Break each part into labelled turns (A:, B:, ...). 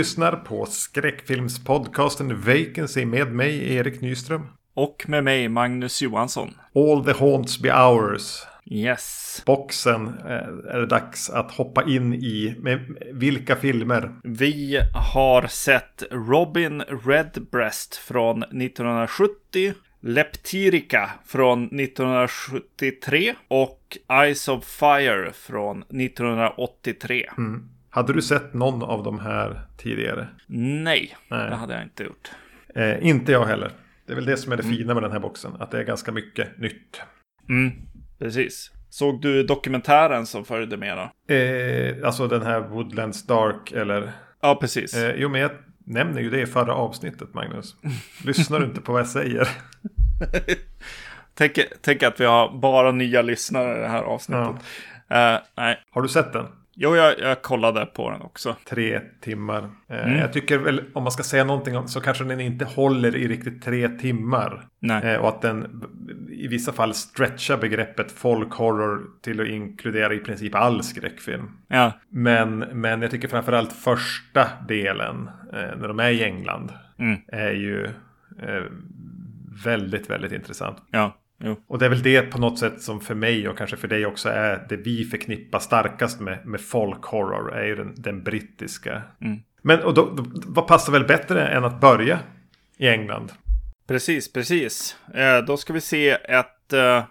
A: Lyssnar på skräckfilmspodcasten Vacancy med mig, Erik Nyström.
B: Och med mig, Magnus Johansson.
A: All the haunts be ours.
B: Yes.
A: Boxen eh, är det dags att hoppa in i. Med vilka filmer?
B: Vi har sett Robin Redbreast från 1970. Leptirica från 1973 och Eyes of Fire från 1983.
A: Mm. Hade du sett någon av de här tidigare?
B: Nej, Nej. det hade jag inte gjort.
A: Eh, inte jag heller. Det är väl det som är det mm. fina med den här boxen. Att det är ganska mycket nytt.
B: Mm, precis. Såg du dokumentären som följde med då?
A: Eh, alltså den här Woodlands Dark eller?
B: Ja, precis.
A: Eh, jo, men jag nämner ju det i förra avsnittet, Magnus. Lyssnar du inte på vad jag säger?
B: tänk, tänk att vi har bara nya lyssnare i det här avsnittet. Ja. Uh, nej.
A: Har du sett den?
B: Jo, jag, jag kollade på den också.
A: Tre timmar. Eh, mm. Jag tycker väl om man ska säga någonting så kanske den inte håller i riktigt tre timmar.
B: Nej.
A: Eh, och att den i vissa fall stretchar begreppet folk horror till att inkludera i princip all skräckfilm.
B: Ja.
A: Men, men jag tycker framförallt första delen, eh, när de är i England,
B: mm.
A: är ju väldigt, väldigt intressant.
B: Ja. Jo.
A: Och det är väl det på något sätt som för mig och kanske för dig också är det vi förknippar starkast med, med folkhorror. Är ju den, den brittiska.
B: Mm.
A: Men och då, då, vad passar väl bättre än att börja i England?
B: Precis, precis. Eh, då ska vi se ett eh,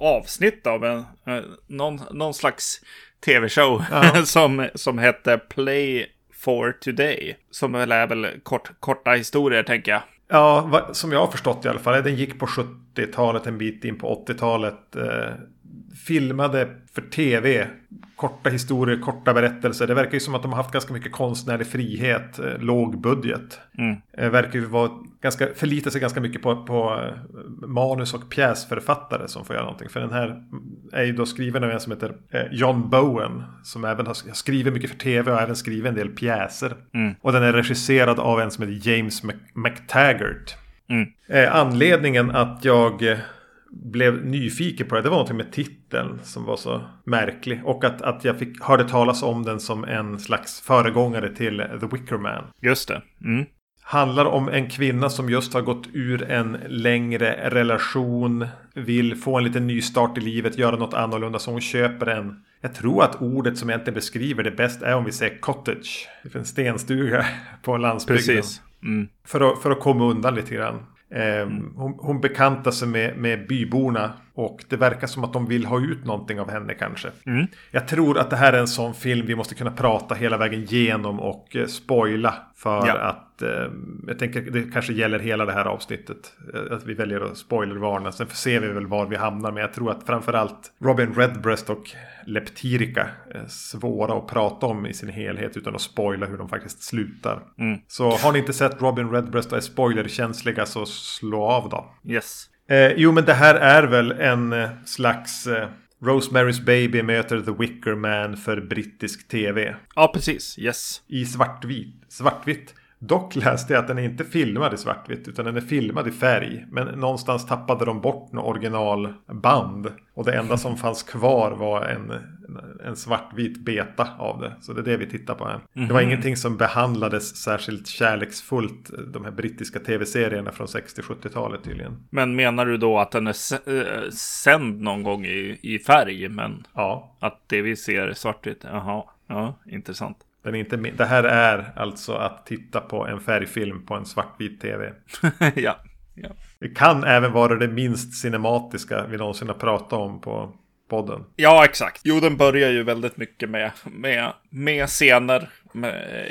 B: avsnitt av en, eh, någon, någon slags tv-show ja. som, som hette Play for Today. Som väl är väl kort, korta historier tänker jag.
A: Ja, som jag har förstått i alla fall. Den gick på 70-talet, en bit in på 80-talet. Filmade för tv. Korta historier, korta berättelser. Det verkar ju som att de har haft ganska mycket konstnärlig frihet. Eh, låg budget.
B: Mm.
A: Eh, verkar ju vara ganska, förlita sig ganska mycket på, på eh, manus och pjäsförfattare som får göra någonting. För den här är ju då skriven av en som heter John Bowen. Som även har skrivit mycket för tv och även skrivit en del pjäser.
B: Mm.
A: Och den är regisserad av en som heter James McTaggart.
B: Mm.
A: Eh, anledningen att jag blev nyfiken på det. Det var någonting med titeln som var så märklig. Och att, att jag fick, hörde talas om den som en slags föregångare till The Wicker Man.
B: Just det. Mm.
A: Handlar om en kvinna som just har gått ur en längre relation. Vill få en liten nystart i livet, göra något annorlunda. Så hon köper en jag tror att ordet som egentligen beskriver det bäst är om vi säger cottage. En stenstuga på landsbygden.
B: Precis. Mm.
A: För, att, för att komma undan lite grann. Eh, hon, hon bekantar sig med, med byborna och det verkar som att de vill ha ut någonting av henne kanske.
B: Mm.
A: Jag tror att det här är en sån film vi måste kunna prata hela vägen igenom och eh, spoila. För ja. att eh, jag tänker det kanske gäller hela det här avsnittet. Eh, att vi väljer att spoilervarna. Sen ser vi väl var vi hamnar. Men jag tror att framförallt Robin Redbreast och Leptirica är svåra att prata om i sin helhet utan att spoila hur de faktiskt slutar.
B: Mm.
A: Så har ni inte sett Robin Redbreast och är spoilerkänsliga så slå av då.
B: Yes.
A: Eh, jo, men det här är väl en eh, slags eh, Rosemary's Baby möter The Wicker Man för brittisk tv.
B: Ja, precis. Yes.
A: I svartvit. Svartvitt. Dock läste jag att den är inte filmad i svartvitt utan den är filmad i färg. Men någonstans tappade de bort något originalband. Och det enda som fanns kvar var en, en svartvit beta av det. Så det är det vi tittar på här. Mm -hmm. Det var mhm. ingenting som behandlades särskilt kärleksfullt. De här brittiska tv-serierna från 60-70-talet tydligen.
B: Men menar du då att den är eh, sänd någon gång i, i färg? Men
A: ja.
B: att det vi ser är svartvitt? Jaha, ja, intressant.
A: Den är inte, det här är alltså att titta på en färgfilm på en svartvit tv.
B: ja, ja.
A: Det kan även vara det minst cinematiska vi någonsin har pratat om på podden.
B: Ja, exakt. Jo, den börjar ju väldigt mycket med, med, med scener.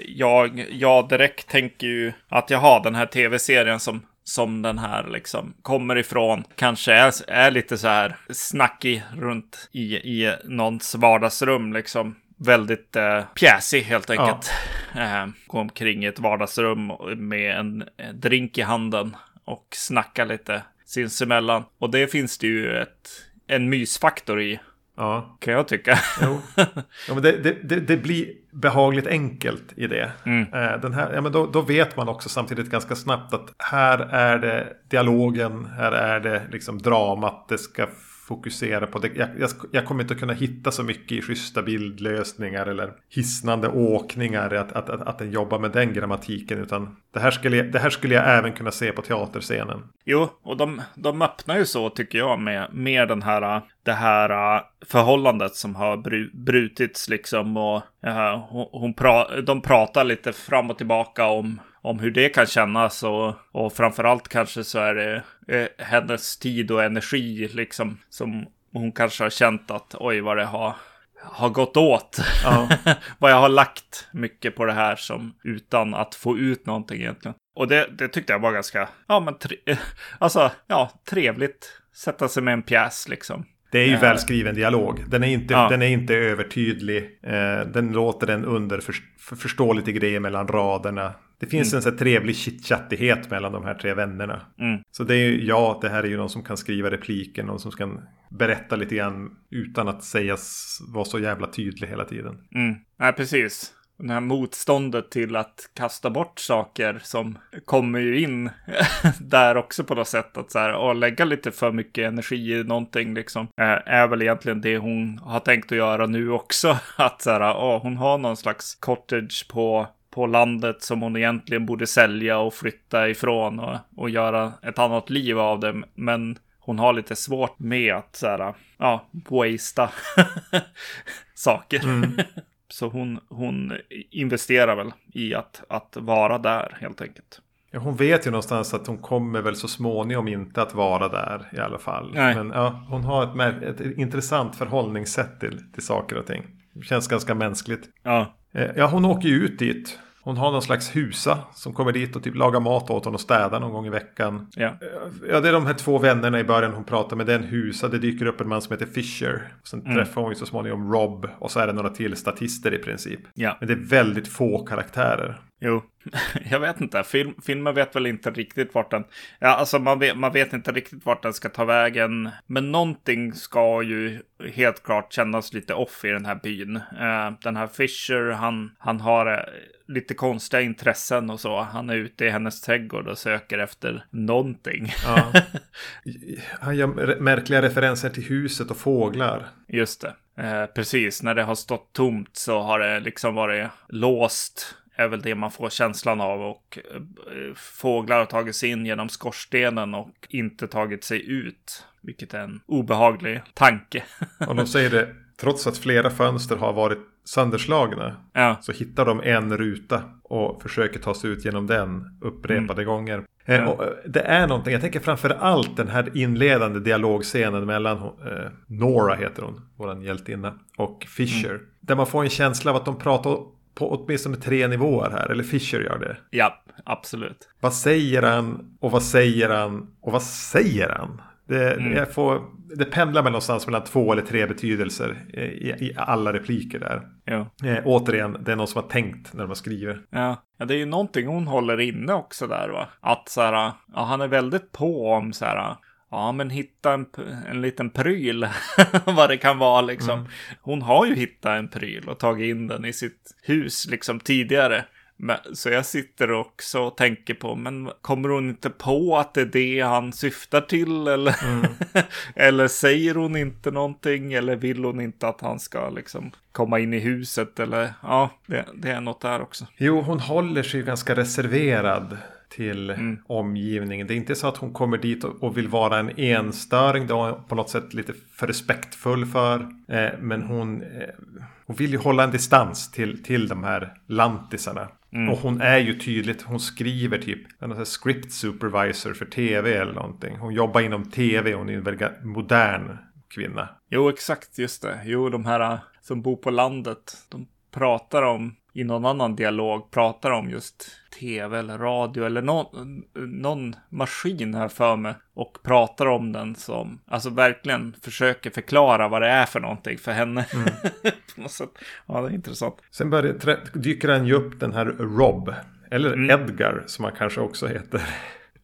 B: Jag, jag direkt tänker ju att jag har den här tv-serien som som den här liksom kommer ifrån kanske är, är lite så här snackig runt i, i någons vardagsrum liksom väldigt eh, pjäsig helt enkelt. Ja. Eh, gå omkring i ett vardagsrum med en drink i handen och snacka lite sinsemellan. Och det finns det ju ett, en mysfaktor i.
A: Ja.
B: Kan jag tycka.
A: Jo. Ja, men det, det, det, blir behagligt enkelt i det.
B: Mm.
A: Eh, den här, ja, men då, då, vet man också samtidigt ganska snabbt att här är det dialogen, här är det liksom dramat, det ska fokusera på det. Jag, jag, jag, kommer inte att kunna hitta så mycket i schyssta bildlösningar eller hisnande åkningar. Att, att, att, att den jobbar med den grammatiken. Utan det här, skulle, det här skulle jag även kunna se på teaterscenen.
B: Jo, och de, de öppnar ju så tycker jag med, med den här, det här förhållandet som har brutits liksom. Och uh, hon, hon pra, de pratar lite fram och tillbaka om om hur det kan kännas och, och framförallt kanske så är det eh, hennes tid och energi liksom som hon kanske har känt att oj vad det har har gått åt. Ja. vad jag har lagt mycket på det här som utan att få ut någonting egentligen. Och det, det tyckte jag var ganska, ja men, tre, alltså, ja, trevligt. Sätta sig med en pjäs liksom.
A: Det är ju äh, välskriven dialog. Den är inte, ja. den är inte övertydlig. Eh, den låter en underförstå lite grejer mellan raderna. Det finns mm. en så trevlig chitchattighet mellan de här tre vännerna. Mm. Så det är ju, ja, det här är ju någon som kan skriva repliken, någon som kan berätta lite grann utan att sägas vara så jävla tydlig hela tiden.
B: Mm. Nej, precis. Det här motståndet till att kasta bort saker som kommer ju in där också på något sätt. Att så här, lägga lite för mycket energi i någonting liksom. Är väl egentligen det hon har tänkt att göra nu också. Att så här, oh, hon har någon slags cottage på på landet som hon egentligen borde sälja och flytta ifrån och, och göra ett annat liv av det. Men hon har lite svårt med att så här, ja, wastea saker. Mm. Så hon, hon investerar väl i att, att vara där helt enkelt.
A: Ja, hon vet ju någonstans att hon kommer väl så småningom inte att vara där i alla fall. Nej. Men ja, hon har ett, ett intressant förhållningssätt till, till saker och ting. Det känns ganska mänskligt. Ja. Eh, ja, hon åker ju ut dit. Hon har någon slags husa som kommer dit och typ lagar mat åt honom och städar någon gång i veckan. Ja. ja, det är de här två vännerna i början hon pratar med. Den husa. Det dyker upp en man som heter Fisher. Sen mm. träffar hon ju så småningom Rob. Och så är det några till statister i princip. Ja. Men det är väldigt få karaktärer.
B: Jo, jag vet inte. Film, filmen vet väl inte riktigt vart den... Ja, alltså man vet, man vet inte riktigt vart den ska ta vägen. Men någonting ska ju helt klart kännas lite off i den här byn. Uh, den här Fisher, han, han har uh, lite konstiga intressen och så. Han är ute i hennes trädgård och söker efter någonting. Ja.
A: Han gör märkliga referenser till huset och fåglar.
B: Just det. Uh, precis, när det har stått tomt så har det liksom varit låst är väl det man får känslan av. Och eh, fåglar har tagit sig in genom skorstenen och inte tagit sig ut. Vilket är en obehaglig tanke.
A: och de säger det, trots att flera fönster har varit sönderslagna. Ja. Så hittar de en ruta och försöker ta sig ut genom den upprepade mm. gånger. Eh, ja. Och eh, det är någonting, jag tänker framför allt den här inledande dialogscenen mellan eh, Nora heter hon, våran hjältinna, och Fisher. Mm. Där man får en känsla av att de pratar på åtminstone tre nivåer här, eller Fischer gör det.
B: Ja, absolut.
A: Vad säger han och vad säger han och vad säger han? Det, mm. jag får, det pendlar väl någonstans mellan två eller tre betydelser i, i alla repliker där. Ja. Eh, återigen, det är någon som har tänkt när de har skrivit.
B: Ja. ja, det är ju någonting hon håller inne också där va. Att så här, ja, han är väldigt på om så här, Ja, men hitta en, en liten pryl. vad det kan vara liksom. Mm. Hon har ju hittat en pryl och tagit in den i sitt hus liksom tidigare. Så jag sitter också och tänker på, men kommer hon inte på att det är det han syftar till? Eller, mm. eller säger hon inte någonting? Eller vill hon inte att han ska liksom komma in i huset? Eller ja, det, det är något där också.
A: Jo, hon håller sig ganska reserverad till mm. omgivningen. Det är inte så att hon kommer dit och vill vara en enstöring. Det är på något sätt lite för respektfull för. Eh, men hon, eh, hon vill ju hålla en distans till, till de här lantisarna. Mm. Och hon är ju tydligt, hon skriver typ, en script supervisor för tv eller någonting. Hon jobbar inom tv, hon är en väldigt modern kvinna.
B: Jo, exakt, just det. Jo, de här äh, som bor på landet, de pratar om i någon annan dialog pratar om just tv eller radio eller någon, någon maskin här för mig och pratar om den som, alltså verkligen försöker förklara vad det är för någonting för henne. Mm. på något sätt. Ja, det är intressant.
A: Sen börjar, dyker han ju upp den här Rob, eller mm. Edgar som han kanske också heter.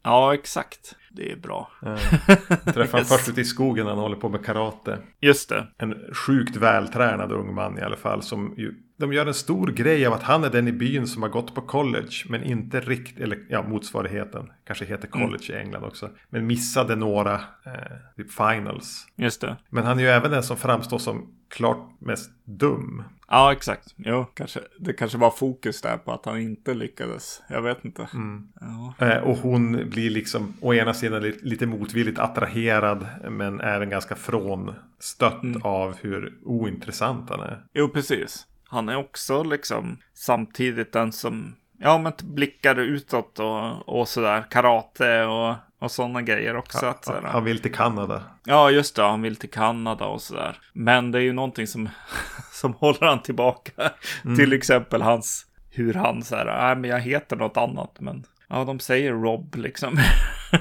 B: Ja, exakt. Det är bra. Ja.
A: Träffar yes. först ute i skogen när han håller på med karate.
B: Just det.
A: En sjukt vältränad ung man i alla fall som ju de gör en stor grej av att han är den i byn som har gått på college. Men inte riktigt, eller ja, motsvarigheten. Kanske heter college mm. i England också. Men missade några eh, typ finals.
B: Just det.
A: Men han är ju även den som framstår som klart mest dum.
B: Ja, exakt. Jo, kanske. Det kanske var fokus där på att han inte lyckades. Jag vet inte.
A: Mm. Ja. Eh, och hon blir liksom å ena sidan lite motvilligt attraherad. Men även ganska frånstött mm. av hur ointressant han är.
B: Jo, precis. Han är också liksom samtidigt den som ja, men blickar utåt och, och sådär. Karate och, och sådana grejer också. Att, sådär.
A: Han vill till Kanada.
B: Ja, just det. Han vill till Kanada och sådär. Men det är ju någonting som, som håller han tillbaka. Mm. Till exempel hans, hur han säger, nej men jag heter något annat. Men ja, de säger Rob liksom.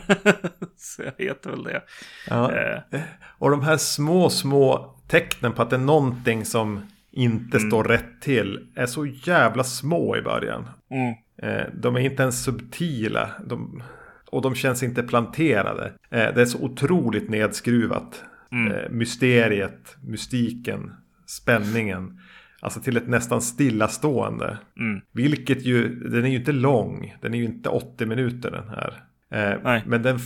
B: Så jag heter väl det.
A: Ja. Eh. Och de här små, små tecknen på att det är någonting som inte mm. står rätt till är så jävla små i början.
B: Mm.
A: Eh, de är inte ens subtila. De, och de känns inte planterade. Eh, det är så otroligt nedskruvat. Mm. Eh, mysteriet, mystiken, spänningen. Alltså till ett nästan stillastående.
B: Mm.
A: Vilket ju, den är ju inte lång. Den är ju inte 80 minuter den här. Eh, men den,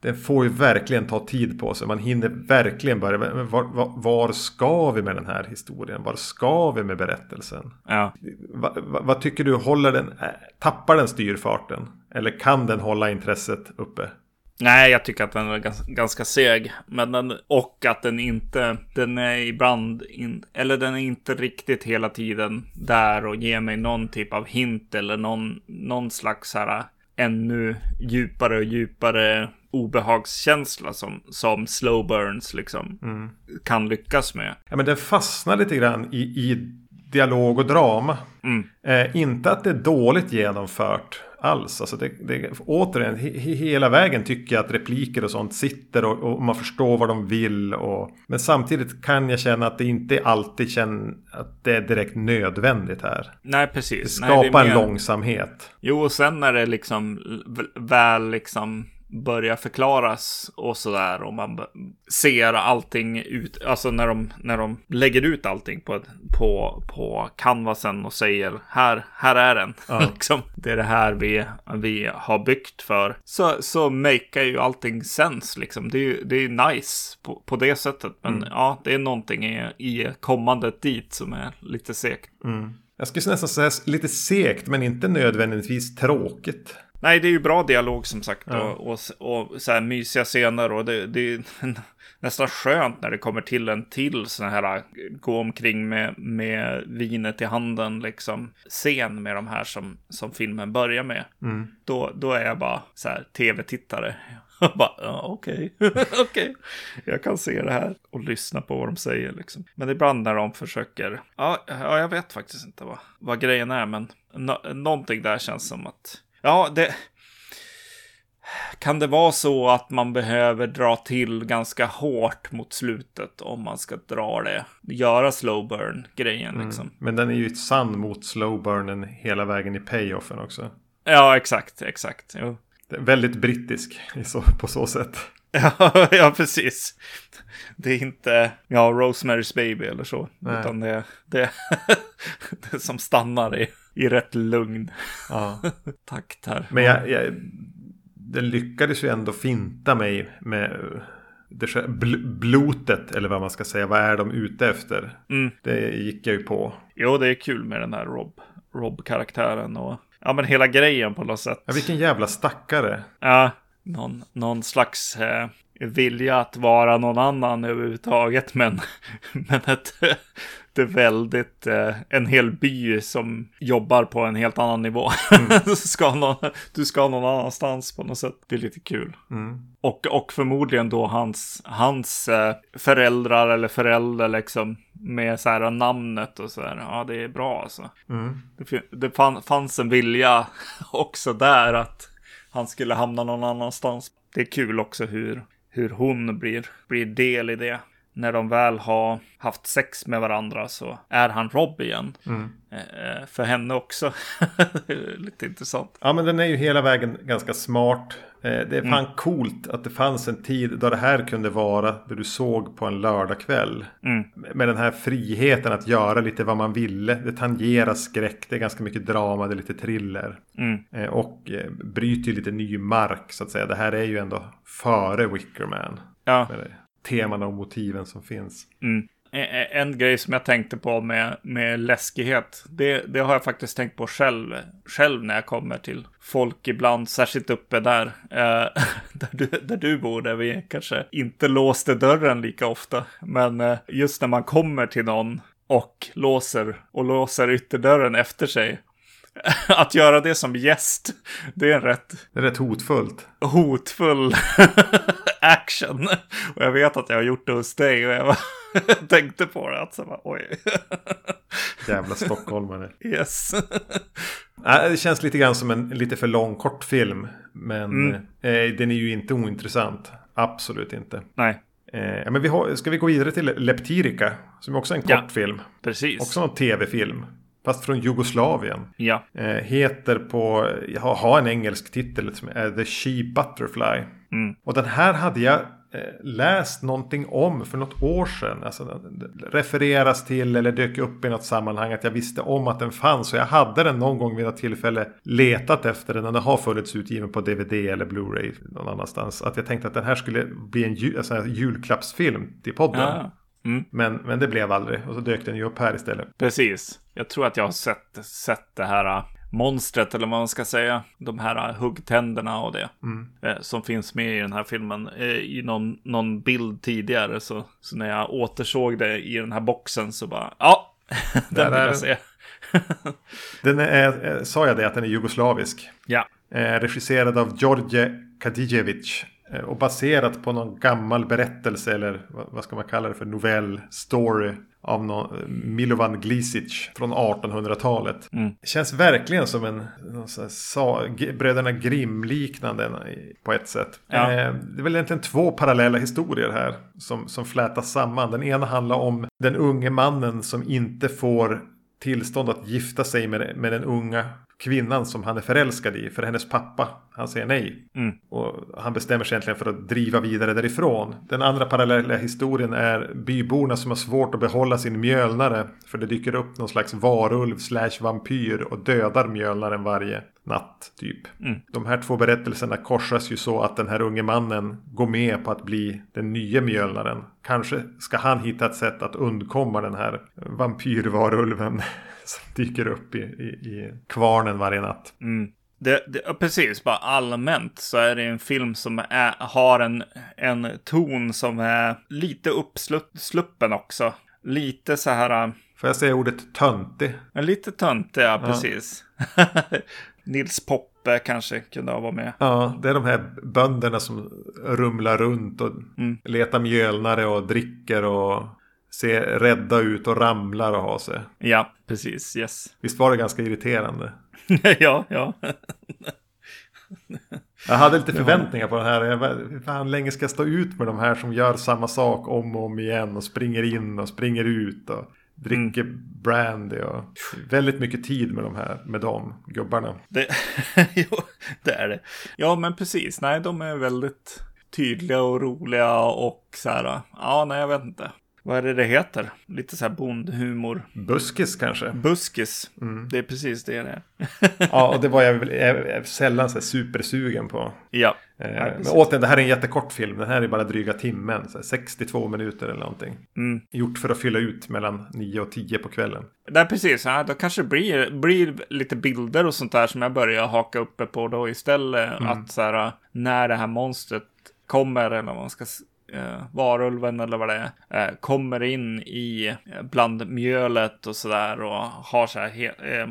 A: den, får ju verkligen ta tid på sig. Man hinner verkligen börja. Var, var, var, ska vi med den här historien? Var ska vi med berättelsen?
B: Ja.
A: Va, va, vad tycker du? Håller den, äh, tappar den styrfarten? Eller kan den hålla intresset uppe?
B: Nej, jag tycker att den är ganska, ganska seg. Men den, och att den inte, den är ibland, in, eller den är inte riktigt hela tiden där och ger mig någon typ av hint eller någon, någon slags här ännu djupare och djupare obehagskänsla som, som slow burns liksom
A: mm.
B: kan lyckas med.
A: Ja, men den fastnar lite grann i, i dialog och drama.
B: Mm.
A: Eh, inte att det är dåligt genomfört alls. Alltså det, det, återigen, he, hela vägen tycker jag att repliker och sånt sitter och, och, man förstår vad de vill. Och, men samtidigt kan jag känna att det inte alltid känner att det är direkt nödvändigt här.
B: Nej, precis. Det
A: skapar
B: Nej, det
A: en långsamhet.
B: Jo, och sen när det liksom väl liksom börjar förklaras och sådär och man ser allting ut, alltså när de, när de lägger ut allting på, på, på canvasen och säger här, här är den. Ja. liksom, det är det här vi, vi har byggt för. Så, så makear ju allting sens liksom. Det är ju det är nice på, på det sättet. Men mm. ja, det är någonting i, i kommandet dit som är lite segt.
A: Mm. Jag skulle nästan säga lite segt men inte nödvändigtvis tråkigt.
B: Nej, det är ju bra dialog som sagt ja. och, och, och, så här mysiga scener och det, det är nästan skönt när det kommer till en till sån här gå omkring med, med vinet i handen liksom scen med de här som, som filmen börjar med.
A: Mm.
B: Då, då är jag bara så här tv-tittare. okej, okej, okay. jag kan se det här och lyssna på vad de säger liksom. Men ibland när de försöker, ja, ja jag vet faktiskt inte vad, vad grejen är, men no någonting där känns som att Ja, det... Kan det vara så att man behöver dra till ganska hårt mot slutet om man ska dra det? Göra slow burn grejen mm. liksom.
A: Men den är ju sann mot slow burnen hela vägen i payoffen också.
B: Ja, exakt, exakt. Jo.
A: väldigt brittisk på så sätt.
B: Ja, ja, precis. Det är inte ja, Rosemary's Baby eller så. Nej. Utan det, det, det som stannar i i rätt lugn
A: ja.
B: takt här.
A: Men jag, jag, den lyckades ju ändå finta mig med det, bl blotet eller vad man ska säga. Vad är de ute efter?
B: Mm.
A: Det gick jag ju på.
B: Jo, det är kul med den här Rob, Rob-karaktären och ja, men hela grejen på något sätt.
A: Ja, vilken jävla stackare.
B: Ja, någon, någon slags eh, vilja att vara någon annan överhuvudtaget. Men, men ett, det är väldigt eh, en hel by som jobbar på en helt annan nivå. Mm. ska någon, du ska någon annanstans på något sätt. Det är lite kul.
A: Mm.
B: Och, och förmodligen då hans, hans eh, föräldrar eller förälder liksom med så här namnet och så här. Ja, det är bra alltså.
A: Mm.
B: Det, det fann, fanns en vilja också där att han skulle hamna någon annanstans. Det är kul också hur, hur hon blir, blir del i det när de väl har haft sex med varandra så är han Rob igen.
A: Mm.
B: Eh, för henne också. Lite intressant.
A: Ja men den är ju hela vägen ganska smart. Eh, det är fan mm. coolt att det fanns en tid då det här kunde vara det du såg på en lördagkväll. Mm. Med den här friheten att göra lite vad man ville. Det tangerar skräck, det är ganska mycket drama, det är lite thriller. Mm. Eh, och eh, bryter ju lite ny mark så att säga. Det här är ju ändå före Wickerman. Ja. Teman och motiven som finns.
B: Mm. En grej som jag tänkte på med, med läskighet, det, det har jag faktiskt tänkt på själv, själv när jag kommer till folk ibland, särskilt uppe där, eh, där, du, där du bor, där vi kanske inte låste dörren lika ofta. Men eh, just när man kommer till någon och låser och låser ytterdörren efter sig att göra det som gäst, det är en rätt...
A: Det är rätt hotfullt.
B: Hotfull action. Och jag vet att jag har gjort det hos dig och jag tänkte på det. Att så bara, oj.
A: Jävla stockholmare.
B: Yes.
A: det känns lite grann som en lite för lång kortfilm. Men mm. eh, den är ju inte ointressant. Absolut inte.
B: Nej.
A: Eh, men vi har, ska vi gå vidare till Leptirica? Som också är en kortfilm. Ja,
B: precis.
A: Också en tv-film. Fast från Jugoslavien.
B: Ja.
A: Eh, heter på, jag har en engelsk titel som är The She Butterfly. Mm. Och den här hade jag eh, läst någonting om för något år sedan. Alltså, refereras till eller dök upp i något sammanhang att jag visste om att den fanns. Och jag hade den någon gång vid något tillfälle letat efter den. Den har funnits utgiven på DVD eller Blu-ray någon annanstans. Att jag tänkte att den här skulle bli en jul, alltså, julklappsfilm till podden. Ja. Mm. Men, men det blev aldrig. Och så dök den ju upp här istället.
B: Precis. Jag tror att jag har sett, sett det här äh, monstret eller vad man ska säga. De här äh, huggtänderna och det. Mm. Eh, som finns med i den här filmen. Eh, I någon, någon bild tidigare. Så, så när jag återsåg det i den här boxen så bara ja. den vill jag se.
A: den är, sa jag det att den är jugoslavisk?
B: Ja.
A: Eh, regisserad av George Kadijevic. Eh, och baserat på någon gammal berättelse eller vad ska man kalla det för novell, story av någon, Milovan Glisic från 1800-talet. Mm. Känns verkligen som en sa, Bröderna Grimm-liknande på ett sätt. Ja. Eh, det är väl egentligen två parallella historier här som, som flätas samman. Den ena handlar om den unge mannen som inte får tillstånd att gifta sig med, med den unga kvinnan som han är förälskad i. För hennes pappa, han säger nej. Mm. Och han bestämmer sig egentligen för att driva vidare därifrån. Den andra parallella historien är byborna som har svårt att behålla sin mjölnare. För det dyker upp någon slags varulv slash vampyr och dödar mjölnaren varje natt typ. Mm. De här två berättelserna korsas ju så att den här unge mannen går med på att bli den nya mjölnaren. Kanske ska han hitta ett sätt att undkomma den här vampyrvarulven som dyker upp i, i, i kvarnen varje natt.
B: Mm. Det, det, precis, bara allmänt så är det en film som är, har en, en ton som är lite uppsluppen också. Lite så här...
A: Får jag säga ordet töntig?
B: Lite töntig, ja, precis. Nils Poppe kanske kunde ha varit med.
A: Ja, det är de här bönderna som rumlar runt och mm. letar mjölnare och dricker och ser rädda ut och ramlar och har sig.
B: Ja, precis. Yes.
A: Visst var det ganska irriterande?
B: ja, ja.
A: jag hade lite förväntningar på den här. Hur fan länge ska jag stå ut med de här som gör samma sak om och om igen och springer in och springer ut och dricker mm. brandy och väldigt mycket tid med de här, med de gubbarna.
B: Det, jo, det är det. Ja, men precis. Nej, de är väldigt tydliga och roliga och så här. Ja, nej, jag vet inte. Vad är det det heter? Lite så här bondhumor.
A: Buskis kanske?
B: Buskis. Mm. Det är precis det det är.
A: ja, och det var jag, jag sällan så här supersugen på.
B: Ja.
A: Eh, men återigen, det här är en jättekort film. Den här är bara dryga timmen. Så 62 minuter eller någonting. Mm. Gjort för att fylla ut mellan 9 och 10 på kvällen.
B: Nej, precis. Ja, då kanske det blir, blir lite bilder och sånt där som jag börjar haka uppe på då istället. Mm. Att så här, när det här monstret kommer eller vad man ska eh, varulven eller vad det är, eh, kommer in i eh, bland mjölet och sådär och har så här eh,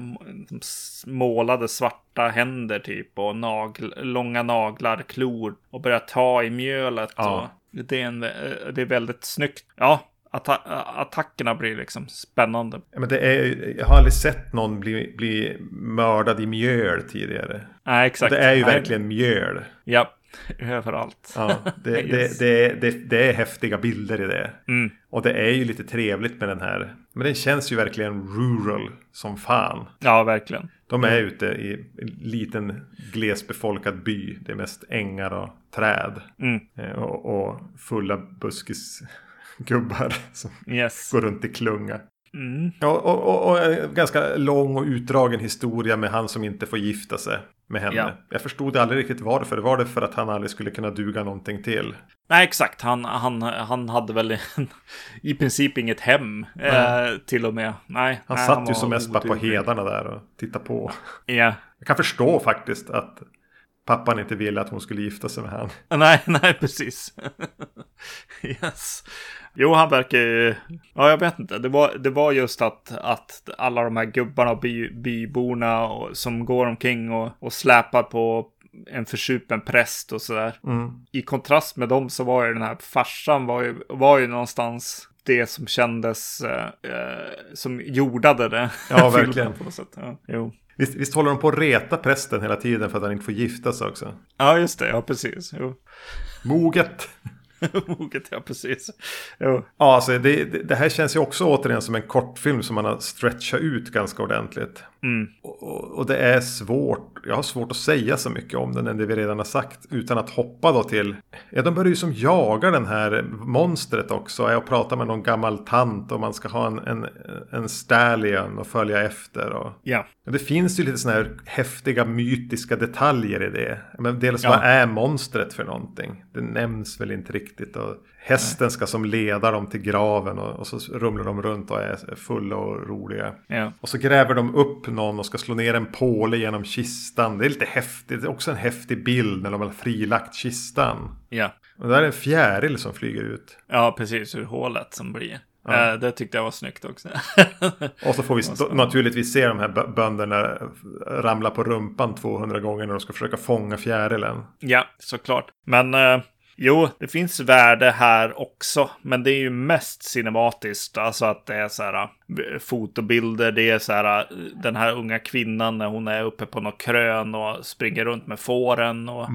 B: målade svarta händer typ och nagl långa naglar, klor och börjar ta i mjölet. Ja. Och det, är en, eh, det är väldigt snyggt. Ja, Atta attackerna blir liksom spännande.
A: Men det är, jag har aldrig sett någon bli, bli mördad i mjöl tidigare.
B: Nej, exakt.
A: Och det är ju Nej. verkligen mjöl.
B: Ja, överallt.
A: Ja, det,
B: Yes.
A: det, det, det, är häftiga bilder i det.
B: Mm.
A: Och det är ju lite trevligt med den här. Men den känns ju verkligen rural som fan.
B: Ja, verkligen.
A: De är ute i en liten glesbefolkad by. Det är mest ängar och träd.
B: Mm.
A: Eh, Och, och fulla buskisgubbar som
B: Yes.
A: går runt i klunga.
B: Mm.
A: Ja, och, och, och en ganska lång och utdragen historia med han som inte får gifta sig med henne.
B: Ja.
A: Jag förstod aldrig riktigt varför. Var det för att han aldrig skulle kunna duga någonting till?
B: Nej, exakt. Han, han, han hade väl i princip inget hem eh, till och med. Nej,
A: Han
B: nej,
A: satt ju
B: var
A: som mest bara på hedarna där och tittade på.
B: Ja.
A: Jag kan förstå faktiskt att pappan inte ville att hon skulle gifta sig med han.
B: Nej, nej, precis. yes. Jo, han verkar ju... Ja, jag vet inte. Det var, det var just att, att alla de här gubbarna och by, byborna och, som går omkring och, och släpar på en försupen präst och sådär.
A: Mm.
B: I kontrast med dem så var ju den här farsan var ju, var ju någonstans det som kändes eh, eh, som jordade det.
A: Ja, verkligen.
B: På något sätt. Ja, jo.
A: Visst, visst håller de på att reta prästen hela tiden för att han inte får gifta sig också?
B: ja, just det. Ja, precis. Jo.
A: Moget!
B: Moget, ja, precis. Jo.
A: Ja, alltså det, det, här känns ju också återigen som en kortfilm som man har stretchat ut ganska ordentligt.
B: Mm.
A: Och, och, och det är svårt, jag har svårt att säga så mycket om den än det vi redan har sagt. Utan att hoppa då till, ja de börjar ju som jaga den här monstret också. Jag pratar med någon gammal tant och man ska ha en, en, en stallion och följa efter. Och,
B: Ja.
A: Ja, Det finns ju lite sådana här häftiga mytiska detaljer i det. Men dels
B: Ja.
A: vad är monstret för någonting? Det nämns väl inte riktigt. Och hästen ska som leda dem till graven och, och så rumlar de runt och är fulla och roliga.
B: Ja.
A: Och så gräver de upp någon och ska slå ner en påle genom kistan. Det är lite häftigt. Det är också en häftig bild när de har frilagt kistan.
B: Ja.
A: Och där är en fjäril som flyger ut.
B: Ja, precis. Ur hålet som blir.
A: Ja.
B: Eh, det tyckte jag var snyggt också.
A: Och så får vi naturligtvis se de här bö- bönderna ramla på rumpan 200 gånger när de ska försöka fånga fjärilen.
B: ja, såklart. Men eh, jo, det finns värde här också. Men det är ju mest cinematiskt. Alltså att det är så här eh, fotobilder. Det är så här eh, den här unga kvinnan när hon är uppe på något krön och springer runt med fåren. Och,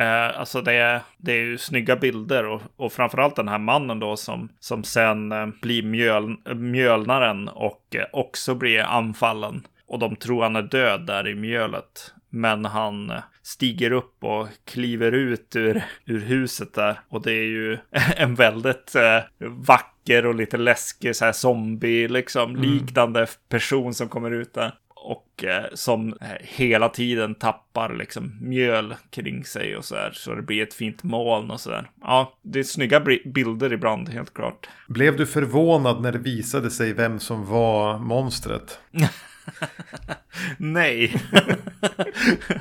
B: eh, alltså det är, det är ju snygga bilder. Och, och framförallt den här mannen då som, som sen eh, blir mjöl, mjölnaren och också blir anfallen. Och de tror han är död där i mjölet. Men han eh, stiger upp och kliver ut ur, ur huset där. Och det är ju en väldigt eh, vacker och lite läskig så här zombie liksom liknande person som kommer ut där. Och eh, som eh, hela tiden tappar liksom mjöl kring sig och så här. Så det blir ett fint moln och så där. Ja, det är snygga bilder ibland helt klart.
A: Blev du förvånad när det visade sig vem som var monstret?
B: Nej.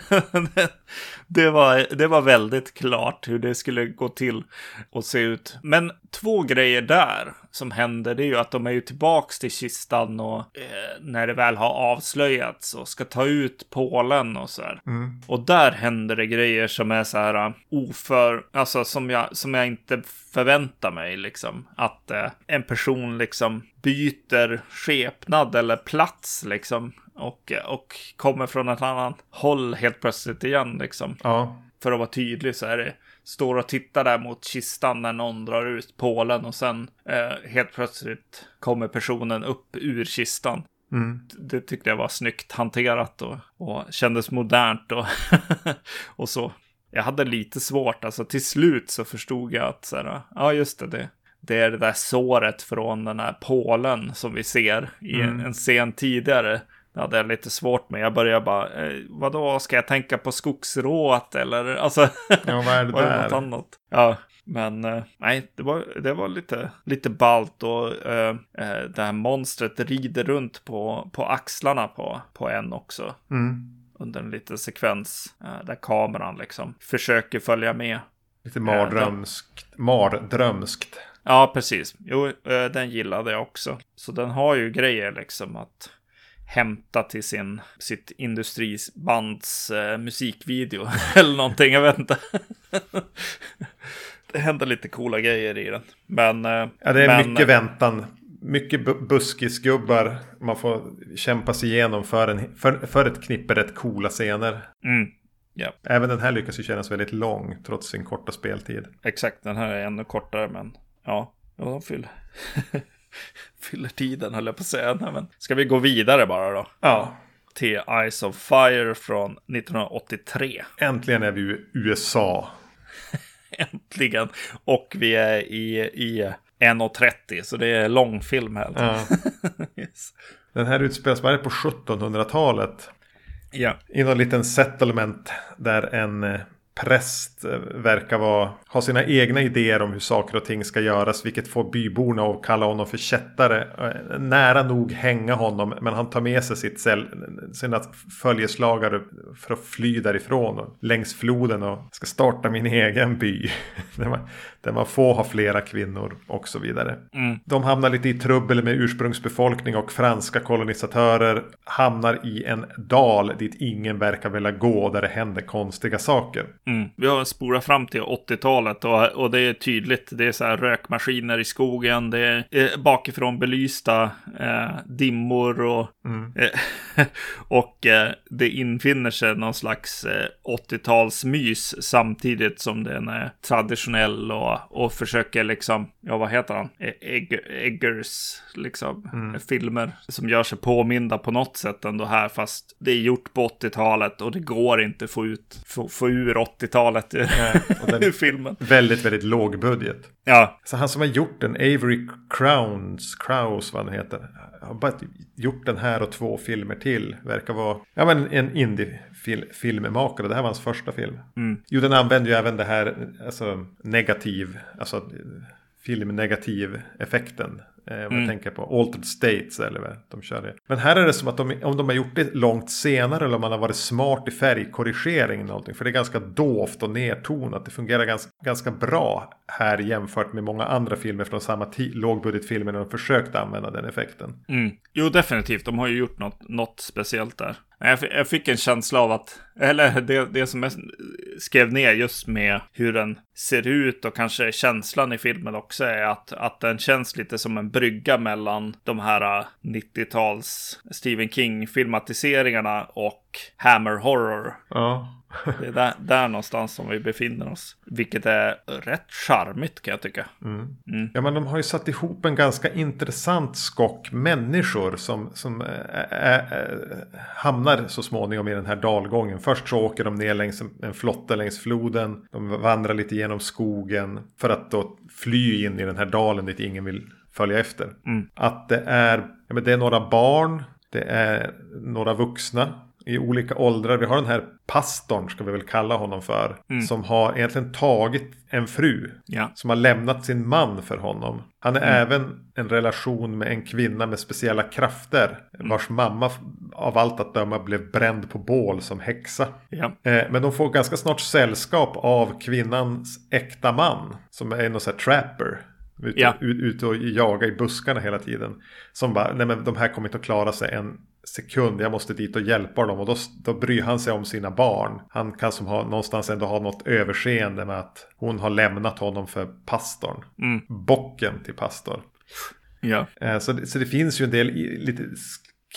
B: det, var, det var väldigt klart hur det skulle gå till och se ut. Men två grejer där som händer, det är ju att de är ju tillbaks till kistan och eh, när det väl har avslöjats och ska ta ut pålen och så här. Och där händer det grejer som är så här uh, oför, alltså som jag, som jag inte förväntar mig liksom. Att eh, en person liksom byter skepnad eller plats liksom. Och, och kommer från ett annat håll helt plötsligt igen liksom.
A: Ja.
B: För att vara tydlig så är det står och tittar där mot kistan när någon drar ut pålen och sen eh, helt plötsligt kommer personen upp ur kistan.
A: Mm.
B: Det tyckte jag var snyggt hanterat och, och kändes modernt och, och så. Jag hade lite svårt, alltså till slut så förstod jag att så här, ja just det, det, det är det där såret från den här pålen som vi ser i en, en scen tidigare. Det hade jag lite svårt med. Jag började bara, eh, vadå, ska jag tänka på skogsrået eller? Alltså,
A: Ja, vad är det
B: var det något
A: där?
B: annat? Ja, men eh, nej, det var, det var lite, lite ballt och eh, eh, det här monstret rider runt på, på axlarna på, på en också.
A: Mm.
B: Under en liten sekvens eh, där kameran liksom försöker följa med.
A: Lite mardrömskt. Mardrömskt.
B: Ja, precis. Jo, eh, den gillade jag också. Så den har ju grejer liksom att hämta till sin, sitt industribands eh, musikvideo eller någonting, jag vet inte. det händer lite coola grejer i den. Men... eh,
A: Ja, det är
B: men,
A: mycket väntan. Mycket bu- buskisgubbar. Man får kämpa sig igenom för, en, för, för ett knippe rätt coola scener.
B: Mm. Ja,
A: Även den här lyckas ju kännas väldigt lång trots sin korta speltid.
B: exakt. Den här är ännu kortare, men ja, ja de fyller, fyller tiden höll jag på att säga. Nej, men ska vi gå vidare bara då?
A: Ja.
B: Till Eyes of Fire från 1983.
A: Äntligen är vi i USA.
B: Äntligen. Och vi är i, i 1.30, så det är långfilm här.
A: Ja.
B: Yes.
A: Den här utspelas bara på 1700-talet.
B: Ja,
A: I någon liten settlement där en eh, präst eh, verkar vara, ha sina egna idéer om hur saker och ting ska göras. Vilket får byborna att kalla honom för kättare. Eh, Nära nog hänga honom. Men han tar med sig sitt cell, sina följeslagare för att fly därifrån. Och längs floden och ska starta min egen by. där, man, där man får ha flera kvinnor och så vidare.
B: Mm.
A: De hamnar lite i trubbel med ursprungsbefolkning och franska kolonisatörer. Hamnar i en dal dit ingen verkar vilja gå. Där det händer konstiga saker.
B: Mm. Vi har spolat fram till 80-talet och, och det är tydligt. Det är så här rökmaskiner i skogen. Det är eh, bakifrån belysta eh, dimmor och, eh, och eh, det infinner sig någon slags eh, 80-talsmys samtidigt som den är traditionell och, och försöker liksom, ja vad heter han? E- Egg, Eggers, liksom, filmer som gör sig påminda på något sätt ändå här, fast det är gjort på 80-talet och det går inte att få ut, få, få ur 80-talet ur, ur filmen.
A: Väldigt, väldigt låg budget.
B: Ja,
A: Så han som har gjort den, Avery Crowns, Kraus vad han heter. Har bara gjort den här och två filmer till. Verkar vara ja, men en indie-filmmakare. Det här var hans första film.
B: Mm.
A: Jo, den använder ju även det här alltså, negativ, alltså filmnegativ effekten. Eh, vad jag tänker på Altered States eller vad de kör det. Men här är det som att de, om de har gjort det långt senare eller om man har varit smart i färgkorrigering eller någonting. För det är ganska dovt och nedtonat. Det fungerar ganska, ganska bra här jämfört med många andra filmer från samma ti- lågbudgetfilmer när de försökte använda den effekten.
B: Mm. Jo, definitivt. De har ju gjort något, något speciellt där. Jag fick en känsla av att, eller det, det som jag skrev ner just med hur den ser ut och kanske känslan i filmen också är att, att den känns lite som en brygga mellan de här äh, 90-tals Stephen King-filmatiseringarna och Hammer Horror.
A: Ja.
B: Det är där, där någonstans som vi befinner oss. Vilket är rätt charmigt kan jag tycka.
A: Ja men de har ju satt ihop en ganska intressant skock människor som, som ä, ä, ä, hamnar så småningom i den här dalgången. Först så åker de ner längs en, en flotte längs floden. De vandrar lite genom skogen för att då fly in i den här dalen dit ingen vill följa efter. Att det är, ja, men det är några barn, det är några vuxna i olika åldrar. Vi har den här pastorn, ska vi väl kalla honom för. Som har egentligen tagit en fru.
B: Ja.
A: Som har lämnat sin man för honom. Han är även en relation med en kvinna med speciella krafter. Vars mamma av allt att döma blev bränd på bål som häxa.
B: Ja.
A: Eh, Men de får ganska snart sällskap av kvinnans äkta man. Som är någon sån här trapper. Ute,
B: Ja.
A: ut, ute och jaga i buskarna hela tiden. Som bara, nej men de här kommer inte att klara sig en sekund. Jag måste dit och hjälpa dem. Och då, då bryr han sig om sina barn. Han kan som ha, någonstans ändå ha något överseende med att hon har lämnat honom för pastorn.
B: Mm.
A: Bocken till pastor.
B: Ja.
A: Eh, Så det, så det finns ju en del i, lite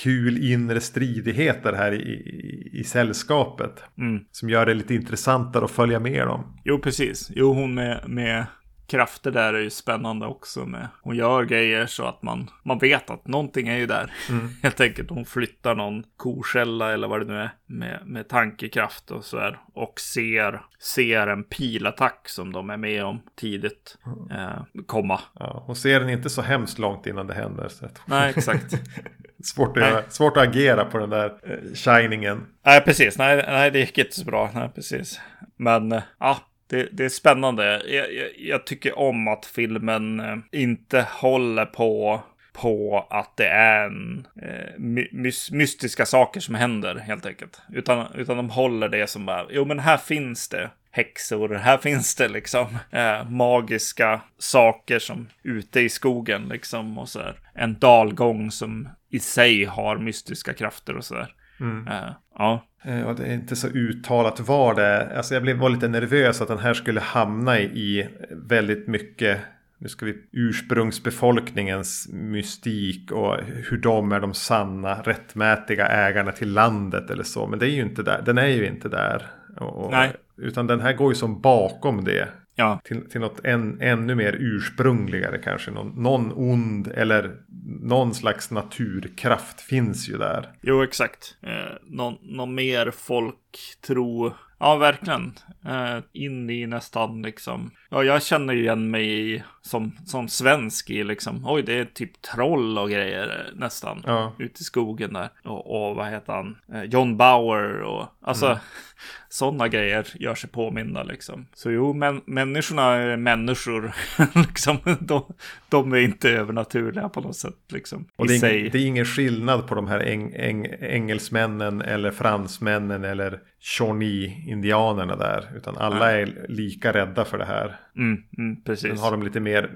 A: kul inre stridigheter här i, i, i sällskapet.
B: Mm.
A: Som gör det lite intressantare att följa med dem.
B: Jo, precis. Jo, hon med, med krafter där är ju spännande också. Med. Hon gör grejer så att man, man vet att någonting är ju där. Helt enkelt. Hon flyttar någon koskälla eller vad det nu är med, med tankekraft och så här. Och ser, ser en pilattack som de är med om tidigt eh, komma.
A: Ja, hon ser den inte så hemskt långt innan det händer. Så att,
B: Nej, exakt.
A: svårt, att göra, svårt att agera på den där eh, shiningen.
B: Nej, precis. Nej, nej, det gick inte så bra. Nej, precis. Men eh, ja, det, det är spännande. Jag, jag, jag tycker om att filmen eh, inte håller på på att det är en, eh, my, mystiska saker som händer helt enkelt. Utan, utan de håller det som bara, jo men här finns det häxor, här finns det liksom eh, magiska saker som ute i skogen liksom och så här. En dalgång som i sig har mystiska krafter och så där. Eh, ja,
A: Eh, Och det är inte så uttalat var det är. Alltså jag blev, var lite nervös att den här skulle hamna i, väldigt mycket nu ska vi ursprungsbefolkningens mystik och hur de är de sanna rättmätiga ägarna till landet eller så. Men det är ju inte där. Den är ju inte där och,
B: Nej.
A: Utan den här går ju som bakom det.
B: Ja,
A: Till, till något än, ännu mer ursprungligare kanske. Någon, någon ond eller någon slags naturkraft finns ju där.
B: jo exakt. Eh, någon, någon mer folktro. Ja, verkligen. Eh, in i nästan liksom. Ja, jag känner ju igen mig som, som svensk i liksom. Oj, det är typ troll och grejer eh, nästan.
A: Ja.
B: Ute i skogen där. Och, och vad heter han? Eh, John Bauer och alltså.
A: Mm.
B: Sådana grejer gör sig påminna liksom. Så jo, men människorna är människor. liksom. De, de är inte övernaturliga på något sätt liksom.
A: Och det är, ing, det är ingen skillnad på de här eng, eng, engelsmännen eller fransmännen eller Shawnee-indianerna där. Utan alla är lika rädda för det här.
B: Mm, mm, precis.
A: Sen har de lite mer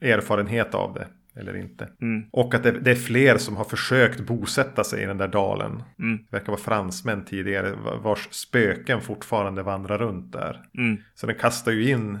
A: erfarenhet av det. Eller inte.
B: Mm.
A: Och att det, det är fler som har försökt bosätta sig i den där dalen.
B: Mm.
A: Det verkar vara fransmän tidigare vars spöken fortfarande vandrar runt där.
B: Mm.
A: Så den kastar ju in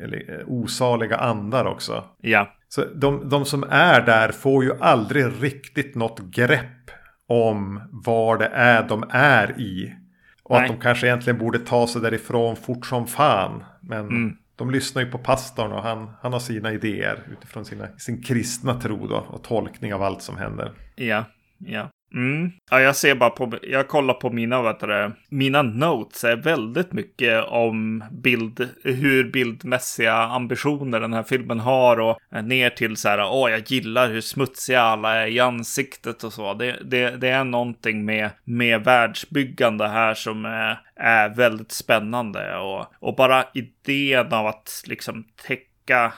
A: eller, osaliga andar också.
B: Ja,
A: Så de, de som är där får ju aldrig riktigt något grepp om vad det är de är i. Och
B: Nej.
A: att de kanske egentligen borde ta sig därifrån fort som fan. Men
B: Mm
A: de lyssnar ju på pastorn och han, han har sina idéer utifrån sina, sin kristna tro då, och tolkning av allt som händer.
B: ja, ja. Mm. Ja, jag ser bara på, jag kollar på mina, vad heter det, mina notes är väldigt mycket om bild, hur bildmässiga ambitioner den här filmen har och ner till så här, åh, jag gillar hur smutsiga alla är i ansiktet och så. Det, det, det är någonting med, med världsbyggande här som är, är väldigt spännande och, och bara idén av att liksom täcka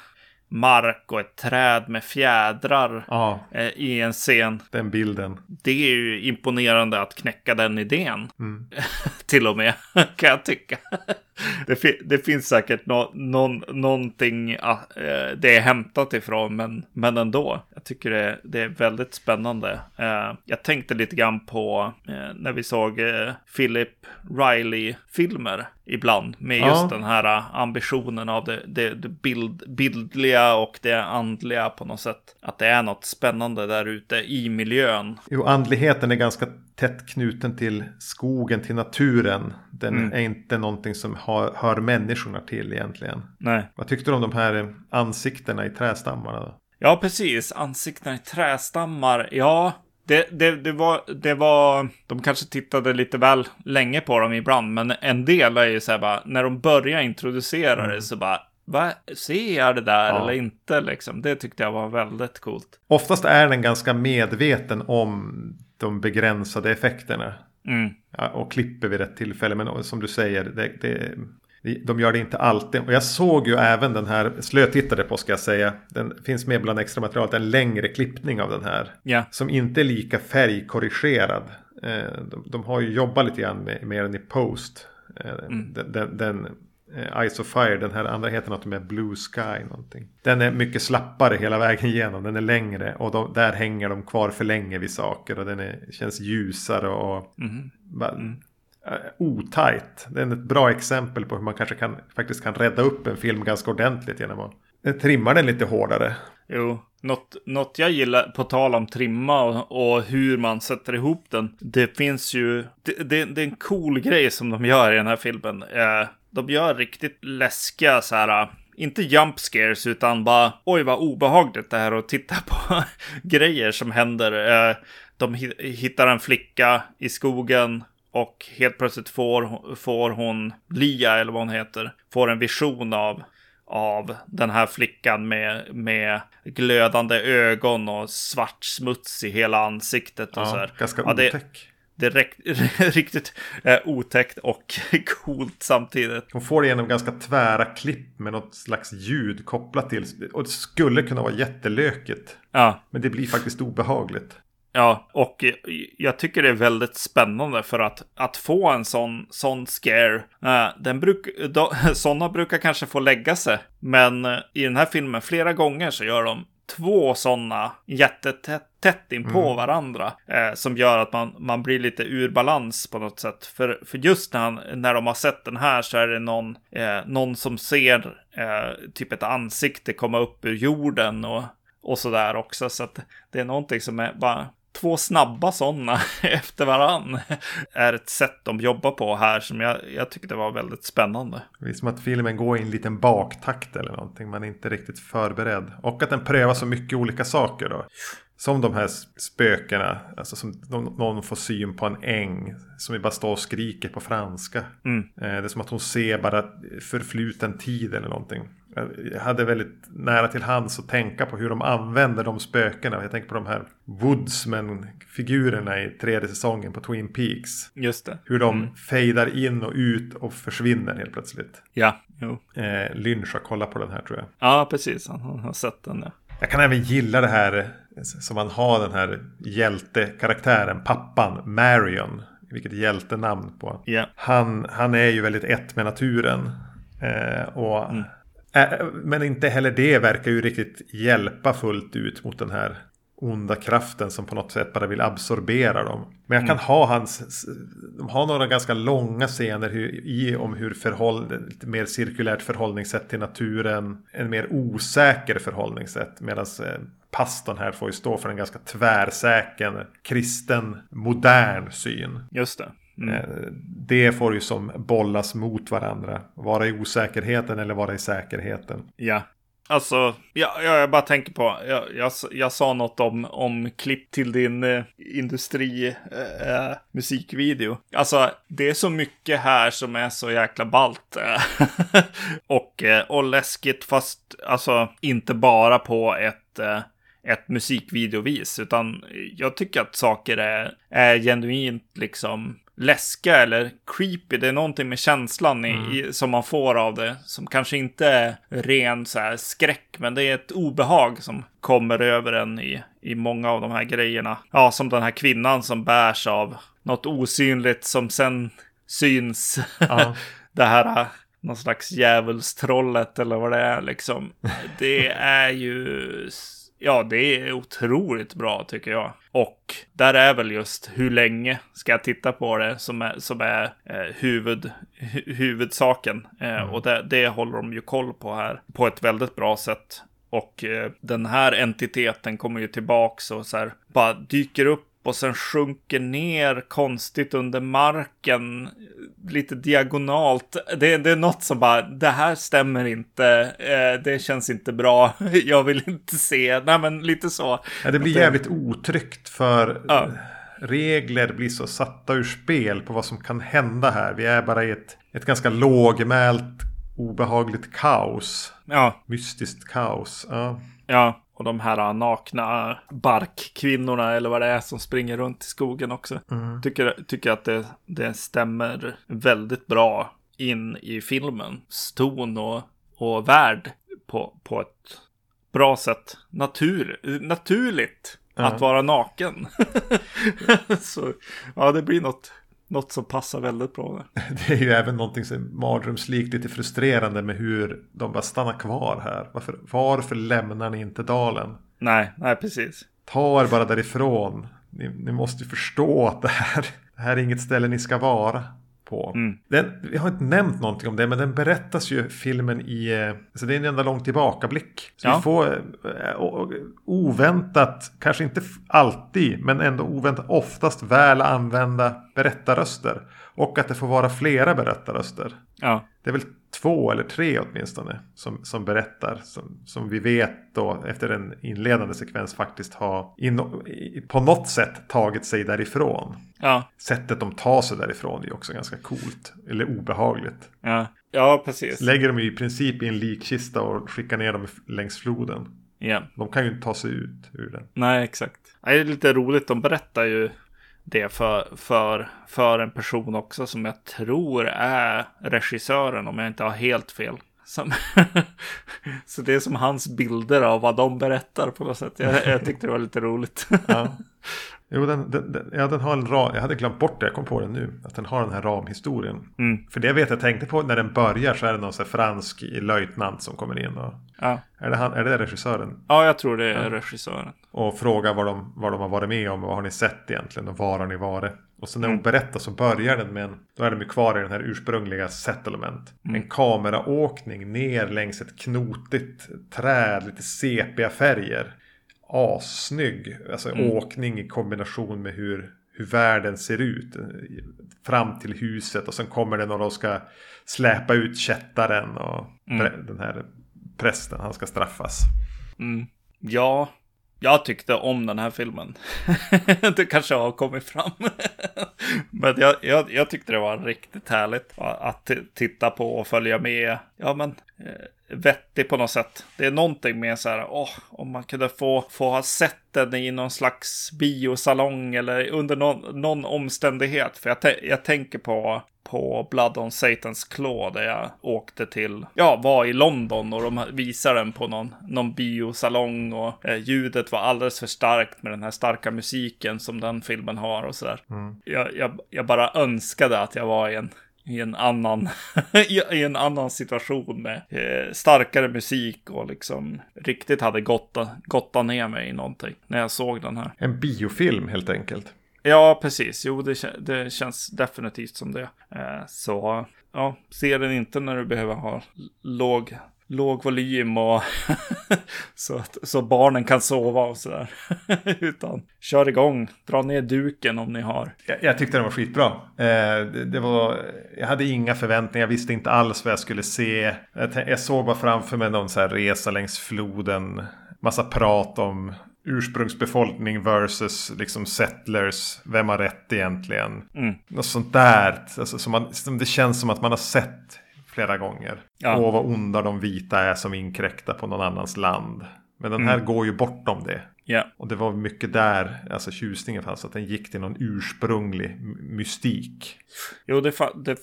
B: mark och ett träd med fjädrar
A: Ja,
B: eh, i en scen.
A: den bilden.
B: Det är ju imponerande att knäcka den idén.
A: Mm.
B: Till och med, kan jag tycka. Det, fi- det finns säkert nå någon, någonting ah, eh, det är hämtat ifrån, men, men ändå. Jag tycker det, det är väldigt spännande. Eh, jag tänkte lite grann på eh, när vi såg eh, Philip Riley-filmer ibland. Med
A: Ja.
B: just den här ah, ambitionen av det, det, det bild, bildliga och det andliga på något sätt. Att det är något spännande där ute i miljön.
A: Jo, andligheten är ganska tätt knuten till skogen, till naturen. Den
B: Mm.
A: är inte någonting som har, hör människorna till egentligen.
B: Nej.
A: Vad tyckte du om de här eh, ansiktena i trästammarna? Då?
B: Ja, precis. Ansiktena i trästammar. Ja, det, det, det, var, det var... De kanske tittade lite väl länge på dem ibland, men en del är ju så här bara, när de börjar introducera det så bara, vad, ser jag det där
A: Ja.
B: eller inte liksom? Det tyckte jag var väldigt coolt.
A: Oftast är den ganska medveten om de begränsade effekterna.
B: Mm,
A: Ja, och klipper vid rätt tillfälle. Men som du säger, det, det, de gör det inte alltid. Och jag såg ju även den här, slötittade på ska jag säga. Den finns med bland extra materialet, en längre klippning av den här.
B: ja,
A: Som inte är lika färgkorrigerad. Eh, De, de har ju jobbat lite grann med, med den i post. Eh, Den, den, den eh, Ice of Fire, den här andra heter något med Blue Sky någonting. Den är mycket slappare hela vägen igenom, den är längre. Och de, där hänger de kvar för länge vid saker. Och den är, känns ljusare och
B: mhm,
A: bara, eh, otajt. Det är ett bra exempel på hur man kanske kan, faktiskt kan rädda upp en film ganska ordentligt genom att trimma den lite hårdare.
B: Jo, något, något jag gillar, på tal om trimma och, och hur man sätter ihop den. Det finns ju, det, det, det är en cool grej som de gör i den här filmen. Eh, de gör riktigt läskiga så här, inte jump scares utan bara oj vad obehagligt det här att titta på grejer som händer. Eh, de hi- hittar en flicka i skogen och helt plötsligt får, får hon, Lia eller vad hon heter, får en vision av av den här flickan med, med glödande ögon och svart smuts i hela ansiktet och så
A: Ja,
B: här.
A: ganska
B: Ja, det, rek- riktigt eh, otäckt och coolt samtidigt.
A: Hon får det genom ganska tvära klipp med något slags ljud kopplat till. Och det skulle kunna vara jättelökigt.
B: Ja,
A: Men det blir faktiskt obehagligt.
B: ja, och eh, jag tycker det är väldigt spännande för att, att få en sån, sån scare. Eh, den bruk, då, såna brukar kanske få lägga sig, men eh, i den här filmen flera gånger så gör de två sådana jättetätt tätt in på varandra. Eh, som gör att man, man blir lite ur balans på något sätt. För, för just när, han, när de har sett den här så är det någon, eh, någon som ser eh, typ ett ansikte komma upp ur jorden och, och sådär också. Så att det är någonting som är bara två snabba sådana efter varann är ett sätt de jobbar på här som jag, jag tyckte var väldigt spännande.
A: Det är som att filmen går i en liten baktakt eller någonting. Man är inte riktigt förberedd. Och att den prövar så mycket olika saker då. Som de här spökena, alltså som någon får syn på en äng som bara står och skriker på franska. Mm. Eh, det är som att hon ser bara förfluten tid eller någonting. Jag hade väldigt nära till hands att tänka på hur de använder de spökena. Jag tänker på de här Woodsman-figurerna i tredje säsongen på Twin Peaks.
B: Just det.
A: Hur de mm. fejdar in och ut och försvinner helt plötsligt.
B: Ja, jo.
A: Eh, Lynch har kollat på den här tror jag.
B: Ja, precis. Han har sett den. Ja.
A: Jag kan även gilla det här som man har den här hjältekaraktären, pappan, Marion. Vilket hjältenamn på.
B: Yeah.
A: Han, han är ju väldigt ett med naturen. Eh, och, mm. eh, men inte heller det verkar ju riktigt hjälpa fullt ut mot den här onda kraften som på något sätt bara vill absorbera dem. Men jag kan mm. ha hans, de har några ganska långa scener i om hur förhåll, lite mer cirkulärt förhållningssätt till naturen, en mer osäker förhållningssätt. Medan eh, pastorn här får ju stå för en ganska tvärsäker kristen modern syn.
B: Just det.
A: Mm. Eh, det får ju som bollas mot varandra. Vara i osäkerheten eller vara i säkerheten.
B: Ja, Alltså, ja, jag bara tänker på, jag, jag, jag sa något om, om klipp till din eh, industri eh, musikvideo. Alltså, det är så mycket här som är så jäkla ballt. Eh. och, eh, och läskigt, fast alltså inte bara på ett eh, ett musikvideovis, utan jag tycker att saker är, är genuint liksom läskiga eller creepy. Det är någonting med känslan i, mm. i, som man får av det. Som kanske inte är ren så här, skräck, men det är ett obehag som kommer över en i, i många av de här grejerna. Ja, som den här kvinnan som bärs av något osynligt som sen syns. Ja. det här någon slags djävulstrollet eller vad det är liksom. Det är ju Ja, det är otroligt bra tycker jag. Och där är väl just hur länge ska jag titta på det som är, som är eh, huvud, hu huvudsaken. Eh, mm. Och det, det håller de ju koll på här på ett väldigt bra sätt. Och eh, den här entiteten kommer ju tillbaks och så här bara dyker upp och sen sjunker ner konstigt under marken. Lite diagonalt. Det, det är något som bara, det här stämmer inte. Eh, det känns inte bra. Jag vill inte se. Nej men lite så.
A: Ja, det blir jävligt otryggt för ja. regler blir så satta ur spel på vad som kan hända här. Vi är bara i ett, ett ganska lågmält obehagligt kaos.
B: Ja.
A: Mystiskt kaos. Ja.
B: Ja, och de här nakna barkkvinnorna eller vad det är som springer runt i skogen också. Mm. Tycker, tycker att det, det stämmer väldigt bra in i filmen. Ston och, och värld på, på ett bra sätt. Natur, naturligt mm. att vara naken. Så ja, det blir något något som passar väldigt bra där.
A: Det är ju även någonting som mardrömslikt lite frustrerande med hur de bara stannar kvar här. Varför, varför lämnar ni inte dalen?
B: Nej, nej precis.
A: Ta er bara därifrån. Ni, ni måste ju förstå att det här, det här är inget ställe ni ska vara på. Mm. Den, vi har inte nämnt någonting om det, men den berättas ju filmen i... Alltså det är en enda lång tillbakablick. Så ja. vi får eh, oväntat, kanske inte alltid, men ändå oväntat oftast väl använda berättarröster. Och att det får vara flera berättarröster.
B: Ja.
A: Det är väl två eller tre åtminstone som, som berättar. Som, som vi vet då efter en inledande sekvens faktiskt har in, på något sätt tagit sig därifrån.
B: Ja.
A: Sättet de tar sig därifrån är också ganska coolt. Eller obehagligt.
B: Ja, ja precis.
A: Lägger dem i princip i en likkista och skickar ner dem längs floden.
B: Ja.
A: De kan ju inte ta sig ut ur den.
B: Nej, exakt. Det är lite roligt. De berättar ju det för, för, för en person också som jag tror är regissören om jag inte har helt fel. Så det är som hans bilder av vad de berättar på något sätt. Jag, jag tyckte det var lite roligt.
A: ja. Jo, den, den, den, ja, den har en ram. Jag hade glömt bort det. Jag kom på det nu. Att den har den här ramhistorien.
B: Mm.
A: För det vet jag tänkte på när den börjar så är det någon så fransk löjtnant som kommer in. Och,
B: ja.
A: är, det han, är det regissören?
B: Ja, jag tror det är ja. regissören.
A: Och frågar vad de, vad de har varit med om och vad har ni sett egentligen och var har ni varit? Och sen när hon mm. berättar så börjar den med en, då är de ju kvar i den här ursprungliga settlement. Mm. En kameraåkning ner längs ett knotigt träd, lite sepiga färger assnygg. Alltså
B: Mm.
A: åkning i kombination med hur, hur världen ser ut. Fram till huset och sen kommer det några och ska släpa ut kättaren och
B: Mm.
A: den här prästen, han ska straffas.
B: Mm. Ja, jag tyckte om den här filmen. det kanske har kommit fram. men jag, jag, jag tyckte det var riktigt härligt att titta på och följa med. Ja, men eh, vettig på något sätt. Det är någonting med så här, åh, om man kunde få, få ha sett den i någon slags biosalong eller under någon, någon omständighet. För jag, jag tänker på på Blood on Satans Claw där jag åkte till, ja, var i London och de visade den på någon, någon biosalong och eh, ljudet var alldeles för starkt med den här starka musiken som den filmen har och sådär. Jag, jag, jag bara önskade att jag var i en i en annan, i en annan situation med eh, starkare musik och liksom riktigt hade gottat, gottat ner mig i någonting när jag såg den här.
A: En biofilm helt enkelt.
B: Ja, precis. Jo, det, det känns definitivt som det. Eh, så ja, se den inte när du behöver ha låg, låg volym och så, att, så barnen kan sova och sådär. Utan kör igång, dra ner duken om ni har.
A: Jag, jag tyckte den var skitbra. Eh, det, det var, jag hade inga förväntningar, jag visste inte alls vad jag skulle se. Jag, jag såg bara framför mig någon så resa längs floden. Massa prat om ursprungsbefolkning versus liksom settlers. Vem har rätt egentligen?
B: Mm.
A: Något sånt där. Alltså, som, man, som det känns som att man har sett flera gånger.
B: Ja.
A: Åh, vad onda de vita är som inkräktar på någon annans land. Men den här går ju bortom det.
B: Ja,
A: Och det var mycket där, alltså tjusningen fanns, att den gick till någon ursprunglig my- mystik.
B: jo, det, det,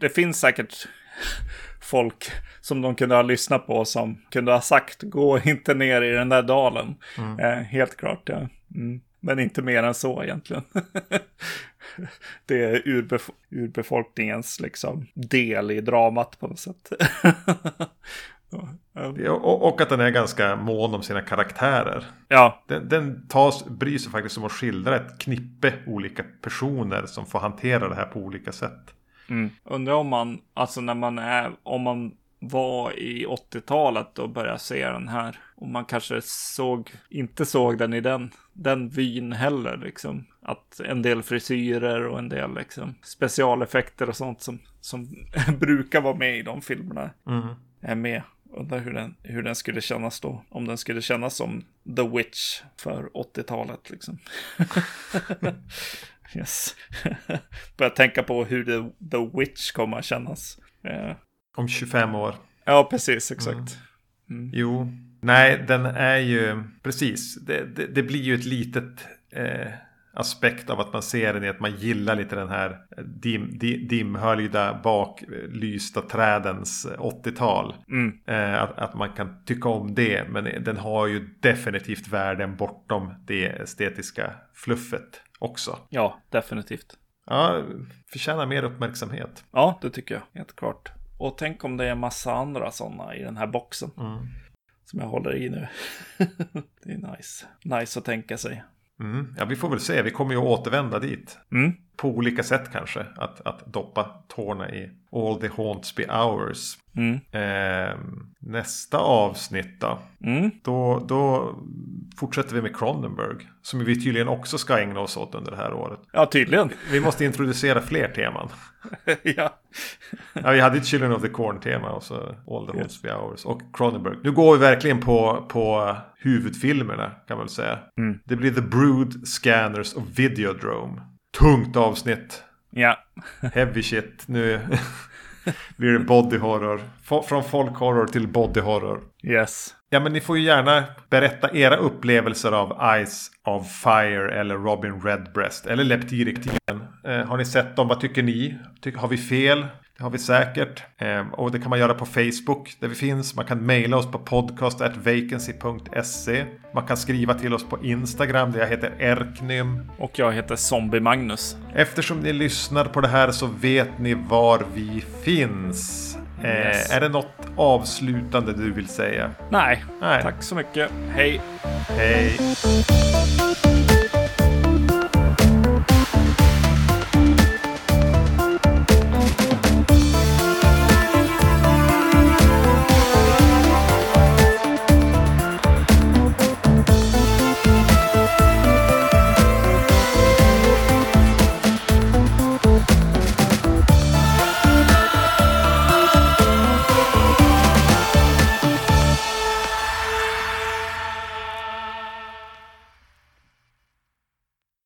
B: det finns säkert folk som de kunde ha lyssnat på som kunde ha sagt gå inte ner i den där dalen. Eh, helt klart, ja. Mm. Men inte mer än så egentligen. det är urbef- urbefolkningens liksom del i dramat på något sätt.
A: Och, och att den är ganska mån om sina karaktärer.
B: ja,
A: Den, den tas, bryr sig faktiskt om att skildra ett knippe olika personer som får hantera det här på olika sätt.
B: Mm. Undrar om man, alltså när man är, om man var i 80-talet och började se den här. Och man kanske såg, inte såg den i den, den vyn heller liksom. Att en del frisyrer och en del liksom specialeffekter och sånt som, som brukar vara med i de filmerna är med. Undrar hur den, hur den skulle kännas då. Om den skulle kännas som The Witch för 80-talet liksom. yes. Börjar tänka på hur The, The Witch kommer att kännas. Eh,
A: Om 25 år.
B: ja, precis, exakt.
A: Jo, nej, den är ju precis. Det, det, det blir ju ett litet eh, aspekt av att man ser den i att man gillar lite den här dim, di, dimhöljda baklysta trädens 80-tal.
B: Mm.
A: Eh, att, att man kan tycka om det, men den har ju definitivt värden bortom det estetiska fluffet också.
B: Ja, definitivt.
A: Ja, förtjänar mer uppmärksamhet.
B: Ja, det tycker jag, helt klart. Och tänk om det är en massa andra sådana i den här boxen. Som jag håller i nu. det är nice. Nice att tänka sig.
A: Mm. Ja, vi får väl se. Vi kommer ju att återvända dit.
B: Mm.
A: På olika sätt kanske. Att, att doppa tårna i All the Haunts Be Ours.
B: Mm.
A: Eh, nästa avsnitt då.
B: Mm.
A: då. Då fortsätter vi med Cronenberg. Som vi tydligen också ska ägna oss åt under det här året.
B: Ja, tydligen.
A: Vi måste introducera fler teman.
B: ja.
A: Ja, vi hade ett Children of the Corn-tema och så All the Haunts Be Ours och Cronenberg. Nu går vi verkligen på, på huvudfilmerna kan man väl säga. Det blir The Brood, Scanners och Videodrome. Tungt avsnitt.
B: Ja.
A: Heavy shit. Nu blir det body horror. Från folk horror till body horror.
B: Yes.
A: Ja men ni får ju gärna berätta era upplevelser av Eyes of Fire eller Robin Redbreast eller Leptiriktiden. Eh, har ni sett dem? Vad tycker ni? Ty- har vi fel? Det har vi säkert. Eh, och det kan man göra på Facebook där vi finns. Man kan mejla oss på podcast.vacancy.se. Man kan skriva till oss på Instagram där jag heter Erknym.
B: Och jag heter Zombie Magnus.
A: Eftersom ni lyssnar på det här så vet ni var vi finns. Eh,
B: Yes.
A: Är det något avslutande du vill säga?
B: Nej,
A: Nej.
B: tack så mycket. Hej.
A: Hej!